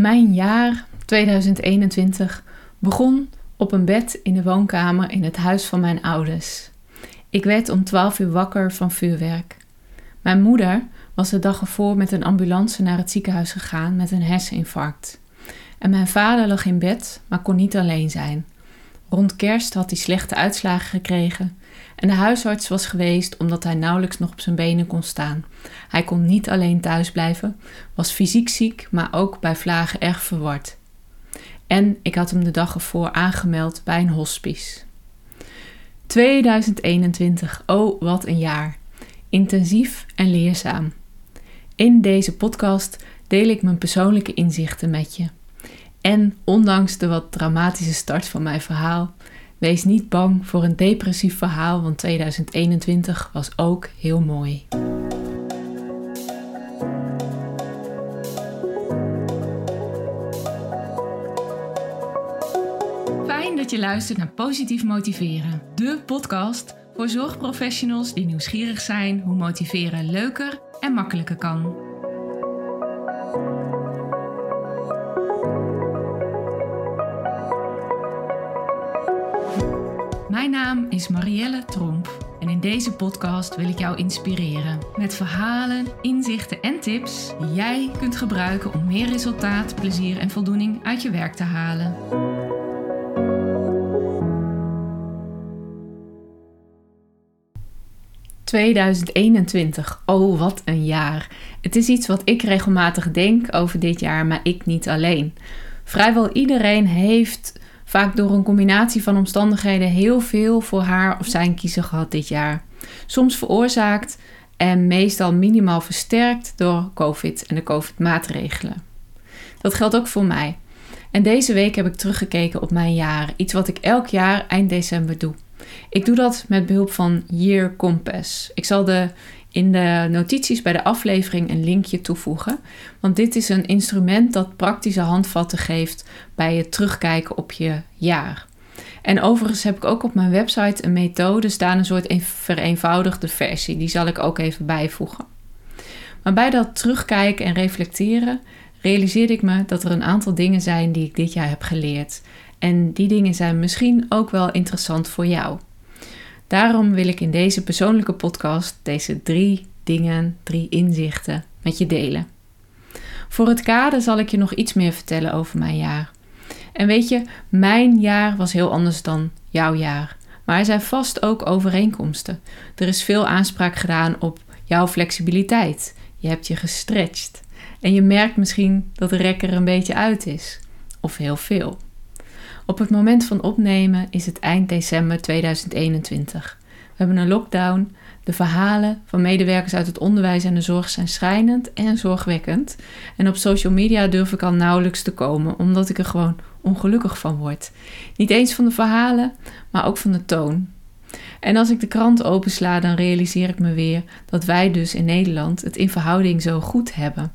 Mijn jaar 2021 begon op een bed in de woonkamer in het huis van mijn ouders. Ik werd om 12 uur wakker van vuurwerk. Mijn moeder was de dag ervoor met een ambulance naar het ziekenhuis gegaan met een herseninfarct. En mijn vader lag in bed, maar kon niet alleen zijn. Rond kerst had hij slechte uitslagen gekregen en de huisarts was geweest omdat hij nauwelijks nog op zijn benen kon staan. Hij kon niet alleen thuis blijven, was fysiek ziek, maar ook bij vlagen erg verward. En ik had hem de dag ervoor aangemeld bij een hospice. 2021, oh wat een jaar. Intensief en leerzaam. In deze podcast deel ik mijn persoonlijke inzichten met je. En ondanks de wat dramatische start van mijn verhaal, wees niet bang voor een depressief verhaal, want 2021 was ook heel mooi. Fijn dat je luistert naar Positief Motiveren, de podcast voor zorgprofessionals die nieuwsgierig zijn hoe motiveren leuker en makkelijker kan. Mijn naam is Marielle Tromp en in deze podcast wil ik jou inspireren met verhalen, inzichten en tips die jij kunt gebruiken om meer resultaat, plezier en voldoening uit je werk te halen. ...2021. Oh, wat een jaar. Het is iets wat ik regelmatig denk over dit jaar, maar ik niet alleen. Vrijwel iedereen heeft vaak door een combinatie van omstandigheden heel veel voor haar of zijn kiezen gehad dit jaar. Soms veroorzaakt en meestal minimaal versterkt door COVID en de COVID-maatregelen. Dat geldt ook voor mij. En deze week heb ik teruggekeken op mijn jaar, iets wat ik elk jaar eind december doe. Ik doe dat met behulp van Year Compass. Ik zal de in de notities bij de aflevering een linkje toevoegen. Want dit is een instrument dat praktische handvatten geeft bij het terugkijken op je jaar. En overigens heb ik ook op mijn website een methode staan, een soort vereenvoudigde versie. Die zal ik ook even bijvoegen. Maar bij dat terugkijken en reflecteren realiseerde ik me dat er een aantal dingen zijn die ik dit jaar heb geleerd. En die dingen zijn misschien ook wel interessant voor jou. Daarom wil ik in deze persoonlijke podcast deze drie dingen, drie inzichten met je delen. Voor het kader zal ik je nog iets meer vertellen over mijn jaar. En weet je, mijn jaar was heel anders dan jouw jaar. Maar er zijn vast ook overeenkomsten. Er is veel aanspraak gedaan op jouw flexibiliteit. Je hebt je gestretched. En je merkt misschien dat de rek er een beetje uit is. Of heel veel. Op het moment van opnemen is het eind december 2021. We hebben een lockdown. De verhalen van medewerkers uit het onderwijs en de zorg zijn schrijnend en zorgwekkend. En op social media durf ik al nauwelijks te komen, omdat ik er gewoon ongelukkig van word. Niet eens van de verhalen, maar ook van de toon. En als ik de krant opensla, dan realiseer ik me weer dat wij dus in Nederland het in verhouding zo goed hebben.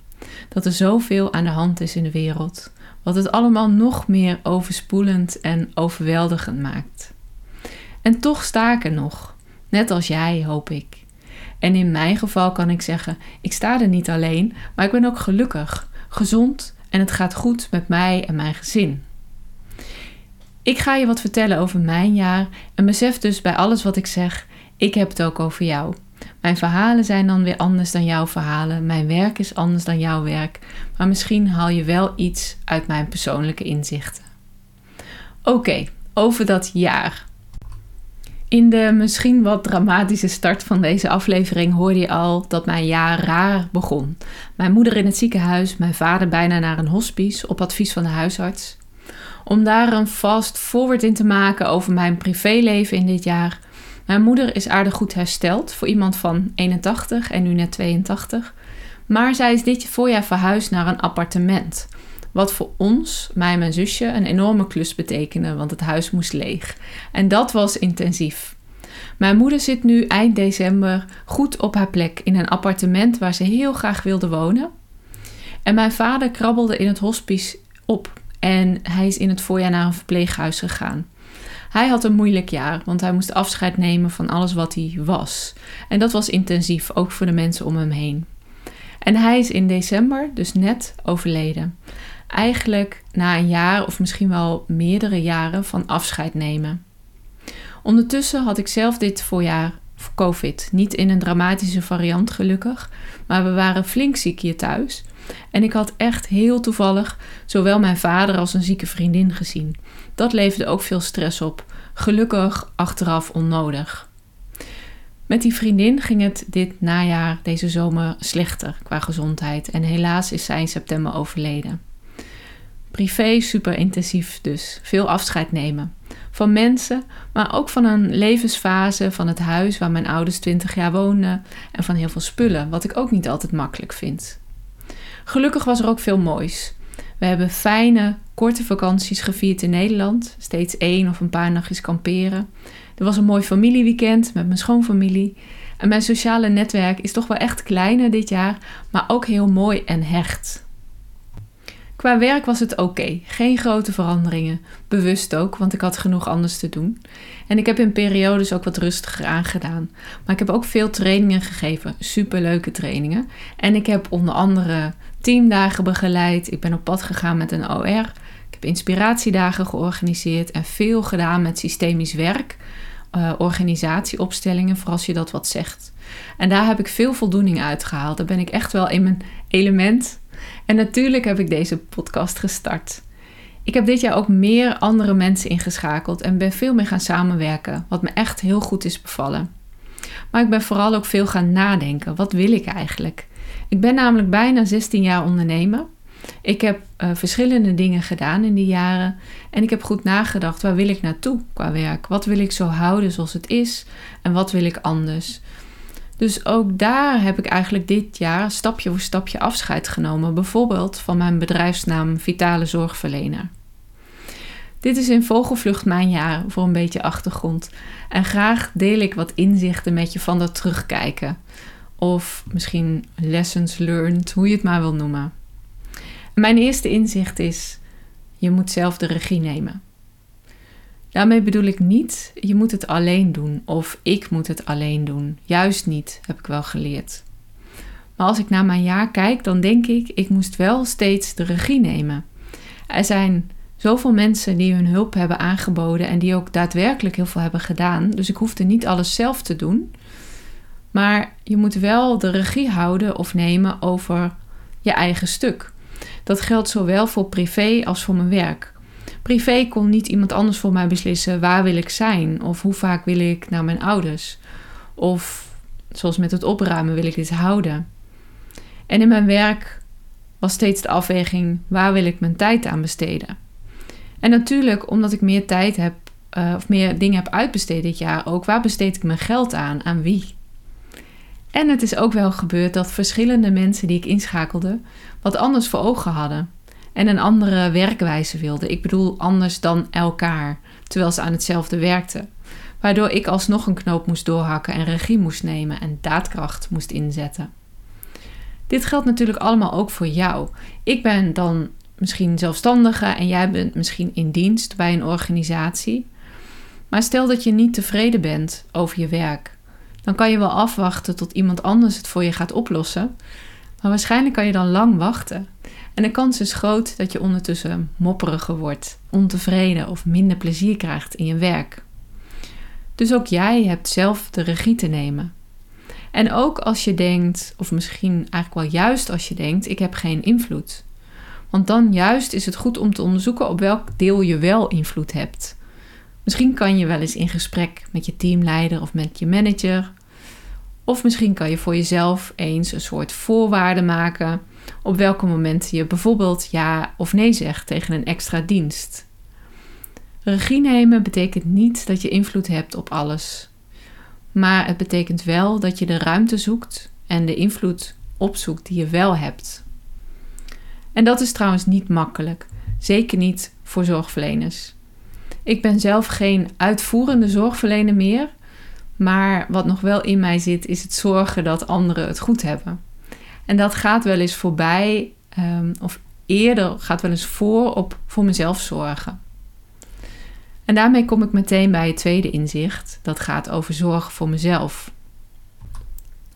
Dat er zoveel aan de hand is in de wereld wat het allemaal nog meer overspoelend en overweldigend maakt. En toch sta ik er nog, net als jij, hoop ik. En in mijn geval kan ik zeggen: ik sta er niet alleen, maar ik ben ook gelukkig, gezond en het gaat goed met mij en mijn gezin. Ik ga je wat vertellen over mijn jaar en besef dus bij alles wat ik zeg: ik heb het ook over jou. Mijn verhalen zijn dan weer anders dan jouw verhalen. Mijn werk is anders dan jouw werk. Maar misschien haal je wel iets uit mijn persoonlijke inzichten. Oké, over dat jaar. In de misschien wat dramatische start van deze aflevering hoorde je al dat mijn jaar raar begon. Mijn moeder in het ziekenhuis, mijn vader bijna naar een hospice op advies van de huisarts. Om daar een fast forward in te maken over mijn privéleven in dit jaar, mijn moeder is aardig goed hersteld voor iemand van 81 en nu net 82. Maar zij is dit voorjaar verhuisd naar een appartement. Wat voor ons, mij en mijn zusje, een enorme klus betekende, want het huis moest leeg. En dat was intensief. Mijn moeder zit nu eind december goed op haar plek in een appartement waar ze heel graag wilde wonen. En mijn vader krabbelde in het hospice op en hij is in het voorjaar naar een verpleeghuis gegaan. Hij had een moeilijk jaar, want hij moest afscheid nemen van alles wat hij was. En dat was intensief, ook voor de mensen om hem heen. En hij is in december dus net overleden. Eigenlijk na een jaar of misschien wel meerdere jaren van afscheid nemen. Ondertussen had ik zelf dit voorjaar COVID. Niet in een dramatische variant gelukkig, maar we waren flink ziek hier thuis. En ik had echt heel toevallig zowel mijn vader als een zieke vriendin gezien. Dat leverde ook veel stress op. Gelukkig achteraf onnodig. Met die vriendin ging het dit najaar, deze zomer, slechter qua gezondheid. En helaas is zij in september overleden. Privé super intensief dus. Veel afscheid nemen. Van mensen, maar ook van een levensfase van het huis waar mijn ouders 20 jaar woonden. En van heel veel spullen, wat ik ook niet altijd makkelijk vind. Gelukkig was er ook veel moois. We hebben fijne, korte vakanties gevierd in Nederland. Steeds één of een paar nachtjes kamperen. Er was een mooi familieweekend met mijn schoonfamilie. En mijn sociale netwerk is toch wel echt kleiner dit jaar, maar ook heel mooi en hecht. Qua werk was het oké, geen grote veranderingen. Bewust ook, want ik had genoeg anders te doen. En ik heb in periodes ook wat rustiger aangedaan. Maar ik heb ook veel trainingen gegeven, superleuke trainingen. En ik heb onder andere teamdagen begeleid. Ik ben op pad gegaan met een OR. Ik heb inspiratiedagen georganiseerd en veel gedaan met systemisch werk, uh, organisatieopstellingen, voor als je dat wat zegt. En daar heb ik veel voldoening uit gehaald. Daar ben ik echt wel in mijn element. En natuurlijk heb ik deze podcast gestart. Ik heb dit jaar ook meer andere mensen ingeschakeld en ben veel meer gaan samenwerken, wat me echt heel goed is bevallen. Maar ik ben vooral ook veel gaan nadenken. Wat wil ik eigenlijk? Ik ben namelijk bijna 16 jaar ondernemer. Ik heb uh, verschillende dingen gedaan in die jaren en ik heb goed nagedacht waar wil ik naartoe qua werk? Wat wil ik zo houden zoals het is en wat wil ik anders? Dus ook daar heb ik eigenlijk dit jaar stapje voor stapje afscheid genomen, bijvoorbeeld van mijn bedrijfsnaam Vitale Zorgverlener. Dit is in vogelvlucht mijn jaar voor een beetje achtergrond. En graag deel ik wat inzichten met je van dat terugkijken. Of misschien lessons learned, hoe je het maar wil noemen. Mijn eerste inzicht is: je moet zelf de regie nemen. Daarmee bedoel ik niet, je moet het alleen doen of ik moet het alleen doen. Juist niet, heb ik wel geleerd. Maar als ik naar mijn jaar kijk, dan denk ik, ik moest wel steeds de regie nemen. Er zijn zoveel mensen die hun hulp hebben aangeboden en die ook daadwerkelijk heel veel hebben gedaan. Dus ik hoefde niet alles zelf te doen. Maar je moet wel de regie houden of nemen over je eigen stuk. Dat geldt zowel voor privé als voor mijn werk. Privé kon niet iemand anders voor mij beslissen waar wil ik zijn of hoe vaak wil ik naar mijn ouders. Of zoals met het opruimen wil ik dit houden. En in mijn werk was steeds de afweging waar wil ik mijn tijd aan besteden. En natuurlijk omdat ik meer tijd heb uh, of meer dingen heb uitbesteed dit jaar ook, waar besteed ik mijn geld aan? Aan wie? En het is ook wel gebeurd dat verschillende mensen die ik inschakelde wat anders voor ogen hadden en een andere werkwijze wilden. Ik bedoel anders dan elkaar, terwijl ze aan hetzelfde werkten. Waardoor ik alsnog een knoop moest doorhakken en regie moest nemen en daadkracht moest inzetten. Dit geldt natuurlijk allemaal ook voor jou. Ik ben dan misschien zelfstandige en jij bent misschien in dienst bij een organisatie. Maar stel dat je niet tevreden bent over je werk, dan kan je wel afwachten tot iemand anders het voor je gaat oplossen. Maar waarschijnlijk kan je dan lang wachten. En de kans is groot dat je ondertussen mopperiger wordt, ontevreden of minder plezier krijgt in je werk. Dus ook jij hebt zelf de regie te nemen. En ook als je denkt, of misschien eigenlijk wel juist als je denkt, ik heb geen invloed. Want dan juist is het goed om te onderzoeken op welk deel je wel invloed hebt. Misschien kan je wel eens in gesprek met je teamleider of met je manager. Of misschien kan je voor jezelf eens een soort voorwaarden maken op welke momenten je bijvoorbeeld ja of nee zegt tegen een extra dienst. Regie nemen betekent niet dat je invloed hebt op alles, maar het betekent wel dat je de ruimte zoekt en de invloed opzoekt die je wel hebt. En dat is trouwens niet makkelijk, zeker niet voor zorgverleners. Ik ben zelf geen uitvoerende zorgverlener meer, maar wat nog wel in mij zit, is het zorgen dat anderen het goed hebben. En dat gaat wel eens voorbij, um, of eerder gaat wel eens voor op voor mezelf zorgen. En daarmee kom ik meteen bij het tweede inzicht. Dat gaat over zorgen voor mezelf.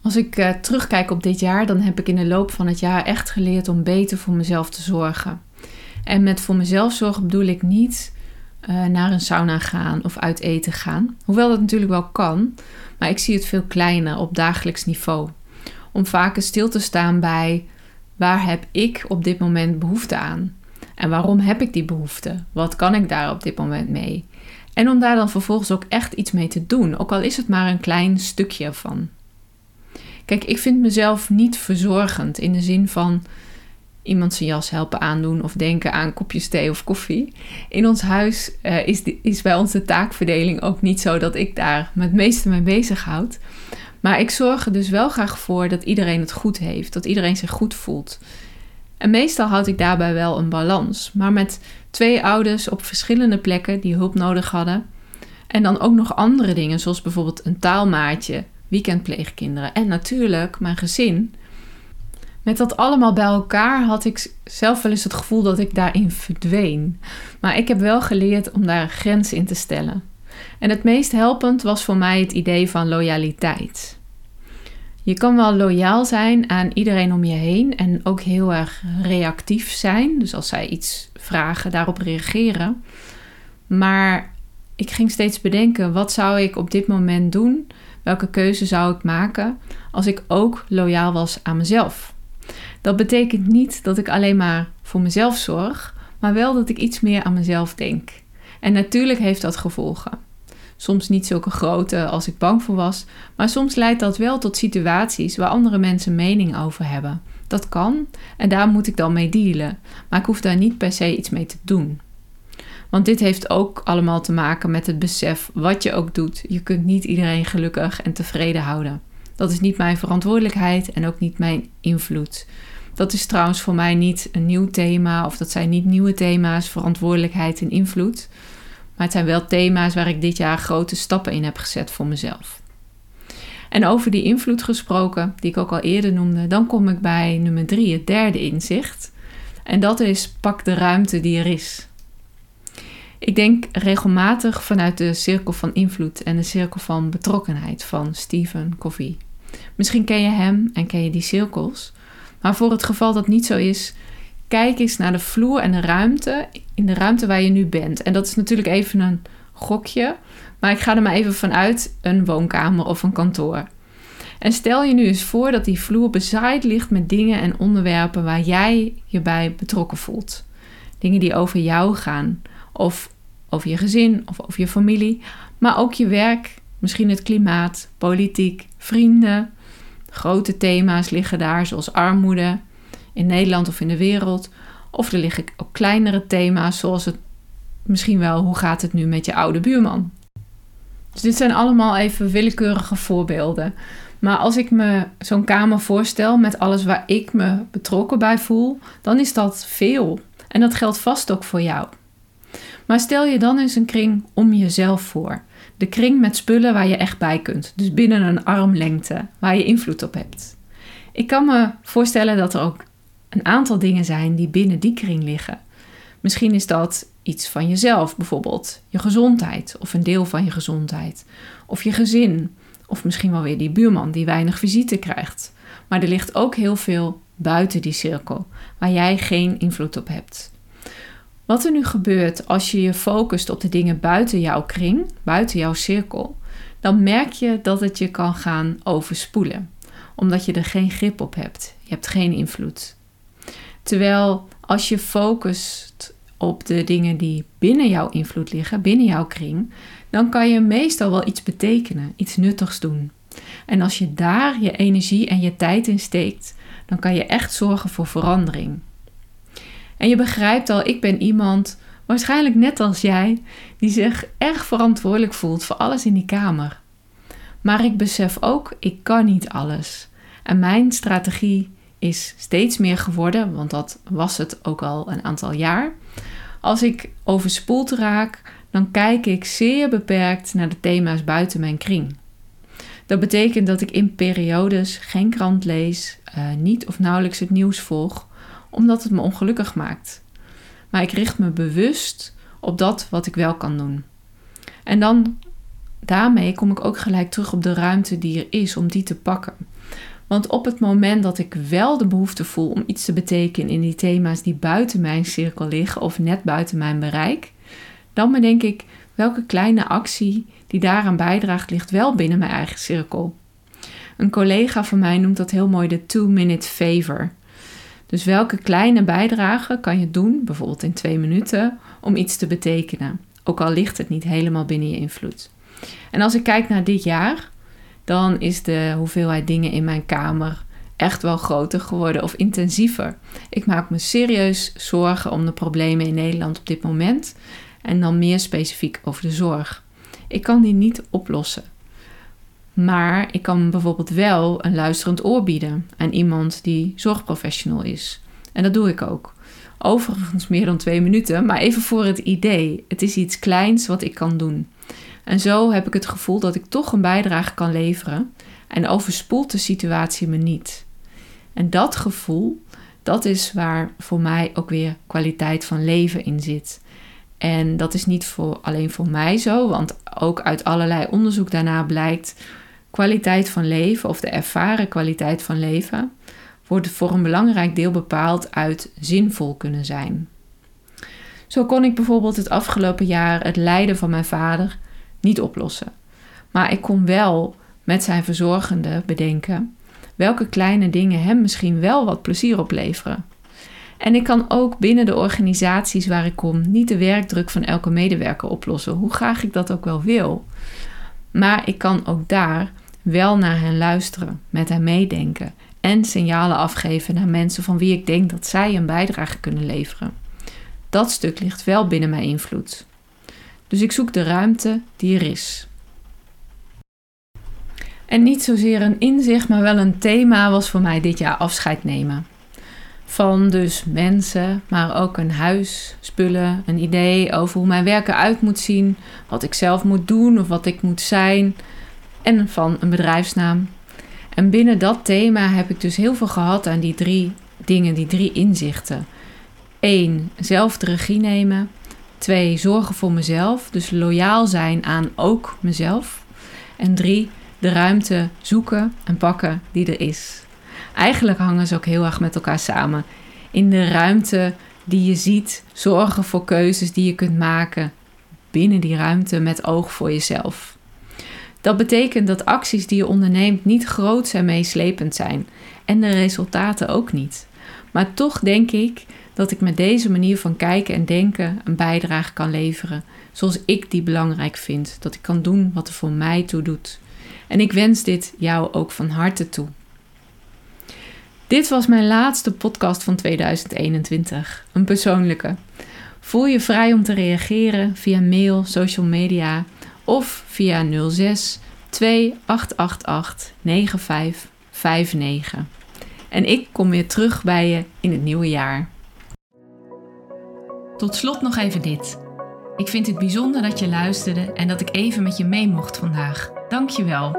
Als ik uh, terugkijk op dit jaar, dan heb ik in de loop van het jaar echt geleerd om beter voor mezelf te zorgen. En met voor mezelf zorgen bedoel ik niet uh, naar een sauna gaan of uit eten gaan. Hoewel dat natuurlijk wel kan, maar ik zie het veel kleiner op dagelijks niveau. Om vaker stil te staan bij waar heb ik op dit moment behoefte aan? En waarom heb ik die behoefte? Wat kan ik daar op dit moment mee? En om daar dan vervolgens ook echt iets mee te doen, ook al is het maar een klein stukje van. Kijk, ik vind mezelf niet verzorgend in de zin van iemand zijn jas helpen aandoen of denken aan kopjes thee of koffie. In ons huis uh, is, is bij onze taakverdeling ook niet zo dat ik daar het meeste mee bezighoud. Maar ik zorg er dus wel graag voor dat iedereen het goed heeft, dat iedereen zich goed voelt. En meestal houd ik daarbij wel een balans. Maar met twee ouders op verschillende plekken die hulp nodig hadden. En dan ook nog andere dingen, zoals bijvoorbeeld een taalmaatje, weekendpleegkinderen en natuurlijk mijn gezin. Met dat allemaal bij elkaar had ik zelf wel eens het gevoel dat ik daarin verdween. Maar ik heb wel geleerd om daar grenzen in te stellen. En het meest helpend was voor mij het idee van loyaliteit. Je kan wel loyaal zijn aan iedereen om je heen en ook heel erg reactief zijn. Dus als zij iets vragen, daarop reageren. Maar ik ging steeds bedenken: wat zou ik op dit moment doen? Welke keuze zou ik maken als ik ook loyaal was aan mezelf? Dat betekent niet dat ik alleen maar voor mezelf zorg, maar wel dat ik iets meer aan mezelf denk. En natuurlijk heeft dat gevolgen. Soms niet zulke grote als ik bang voor was, maar soms leidt dat wel tot situaties waar andere mensen mening over hebben. Dat kan en daar moet ik dan mee dealen, maar ik hoef daar niet per se iets mee te doen. Want dit heeft ook allemaal te maken met het besef wat je ook doet. Je kunt niet iedereen gelukkig en tevreden houden. Dat is niet mijn verantwoordelijkheid en ook niet mijn invloed. Dat is trouwens voor mij niet een nieuw thema, of dat zijn niet nieuwe thema's, verantwoordelijkheid en invloed. Maar het zijn wel thema's waar ik dit jaar grote stappen in heb gezet voor mezelf. En over die invloed gesproken, die ik ook al eerder noemde, dan kom ik bij nummer drie, het derde inzicht. En dat is pak de ruimte die er is. Ik denk regelmatig vanuit de cirkel van invloed en de cirkel van betrokkenheid van Stephen Covey. Misschien ken je hem en ken je die cirkels. Maar voor het geval dat niet zo is, kijk eens naar de vloer en de ruimte in de ruimte waar je nu bent. En dat is natuurlijk even een gokje, maar ik ga er maar even vanuit een woonkamer of een kantoor. En stel je nu eens voor dat die vloer bezaaid ligt met dingen en onderwerpen waar jij je bij betrokken voelt. Dingen die over jou gaan, of over je gezin of over je familie, maar ook je werk, misschien het klimaat, politiek, vrienden. Grote thema's liggen daar, zoals armoede in Nederland of in de wereld. Of er liggen ook kleinere thema's, zoals het misschien wel hoe gaat het nu met je oude buurman. Dus dit zijn allemaal even willekeurige voorbeelden. Maar als ik me zo'n kamer voorstel met alles waar ik me betrokken bij voel, dan is dat veel. En dat geldt vast ook voor jou. Maar stel je dan eens een kring om jezelf voor. De kring met spullen waar je echt bij kunt. Dus binnen een armlengte, waar je invloed op hebt. Ik kan me voorstellen dat er ook een aantal dingen zijn die binnen die kring liggen. Misschien is dat iets van jezelf, bijvoorbeeld je gezondheid of een deel van je gezondheid, of je gezin, of misschien wel weer die buurman die weinig visite krijgt. Maar er ligt ook heel veel buiten die cirkel, waar jij geen invloed op hebt. Wat er nu gebeurt als je je focust op de dingen buiten jouw kring, buiten jouw cirkel, dan merk je dat het je kan gaan overspoelen, omdat je er geen grip op hebt. Je hebt geen invloed. Terwijl als je focust op de dingen die binnen jouw invloed liggen, binnen jouw kring, dan kan je meestal wel iets betekenen, iets nuttigs doen. En als je daar je energie en je tijd in steekt, dan kan je echt zorgen voor verandering. En je begrijpt al, ik ben iemand, waarschijnlijk net als jij, die zich erg verantwoordelijk voelt voor alles in die kamer. Maar ik besef ook, ik kan niet alles. En mijn strategie is steeds meer geworden, want dat was het ook al een aantal jaar. Als ik overspoeld raak, dan kijk ik zeer beperkt naar de thema's buiten mijn kring. Dat betekent dat ik in periodes geen krant lees, uh, niet of nauwelijks het nieuws volg, omdat het me ongelukkig maakt. Maar ik richt me bewust op dat wat ik wel kan doen. En dan daarmee kom ik ook gelijk terug op de ruimte die er is om die te pakken. Want op het moment dat ik wel de behoefte voel om iets te betekenen in die thema's die buiten mijn cirkel liggen of net buiten mijn bereik, dan bedenk ik welke kleine actie die daaraan bijdraagt, ligt wel binnen mijn eigen cirkel. Een collega van mij noemt dat heel mooi de two-minute favor. Dus welke kleine bijdrage kan je doen, bijvoorbeeld in twee minuten, om iets te betekenen? Ook al ligt het niet helemaal binnen je invloed. En als ik kijk naar dit jaar, dan is de hoeveelheid dingen in mijn kamer echt wel groter geworden of intensiever. Ik maak me serieus zorgen om de problemen in Nederland op dit moment en dan meer specifiek over de zorg. Ik kan die niet oplossen. Maar ik kan bijvoorbeeld wel een luisterend oor bieden aan iemand die zorgprofessional is. En dat doe ik ook. Overigens meer dan twee minuten, maar even voor het idee. Het is iets kleins wat ik kan doen. En zo heb ik het gevoel dat ik toch een bijdrage kan leveren en overspoelt de situatie me niet. En dat gevoel, dat is waar voor mij ook weer kwaliteit van leven in zit. En dat is niet voor, alleen voor mij zo, want ook uit allerlei onderzoek daarna blijkt kwaliteit van leven of de ervaren kwaliteit van leven wordt voor een belangrijk deel bepaald uit zinvol kunnen zijn. Zo kon ik bijvoorbeeld het afgelopen jaar het lijden van mijn vader niet oplossen. Maar ik kon wel met zijn verzorgende bedenken welke kleine dingen hem misschien wel wat plezier opleveren. En ik kan ook binnen de organisaties waar ik kom niet de werkdruk van elke medewerker oplossen, hoe graag ik dat ook wel wil. Maar ik kan ook daar wel naar hen luisteren, met hen meedenken en signalen afgeven naar mensen van wie ik denk dat zij een bijdrage kunnen leveren. Dat stuk ligt wel binnen mijn invloed. Dus ik zoek de ruimte die er is. En niet zozeer een inzicht, maar wel een thema was voor mij dit jaar afscheid nemen. Van dus mensen, maar ook een huis, spullen, een idee over hoe mijn werk eruit moet zien, wat ik zelf moet doen of wat ik moet zijn, en van een bedrijfsnaam. En binnen dat thema heb ik dus heel veel gehad aan die drie dingen, die drie inzichten. Eén, zelf de regie nemen. Twee, zorgen voor mezelf, dus loyaal zijn aan ook mezelf. En drie, de ruimte zoeken en pakken die er is. Eigenlijk hangen ze ook heel erg met elkaar samen. In de ruimte die je ziet, zorgen voor keuzes die je kunt maken binnen die ruimte met oog voor jezelf. Dat betekent dat acties die je onderneemt niet groot en meeslepend zijn en de resultaten ook niet. Maar toch denk ik dat ik met deze manier van kijken en denken een bijdrage kan leveren, zoals ik die belangrijk vind, dat ik kan doen wat er voor mij toe doet. En ik wens dit jou ook van harte toe. Dit was mijn laatste podcast van 2021, een persoonlijke. Voel je vrij om te reageren via mail, social media of via 06 2888 9559. En ik kom weer terug bij je in het nieuwe jaar. Tot slot nog even dit. Ik vind het bijzonder dat je luisterde en dat ik even met je mee mocht vandaag. Dank je wel.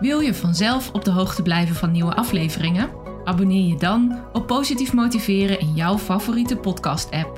Wil je vanzelf op de hoogte blijven van nieuwe afleveringen? Abonneer je dan op Positief Motiveren in jouw favoriete podcast-app.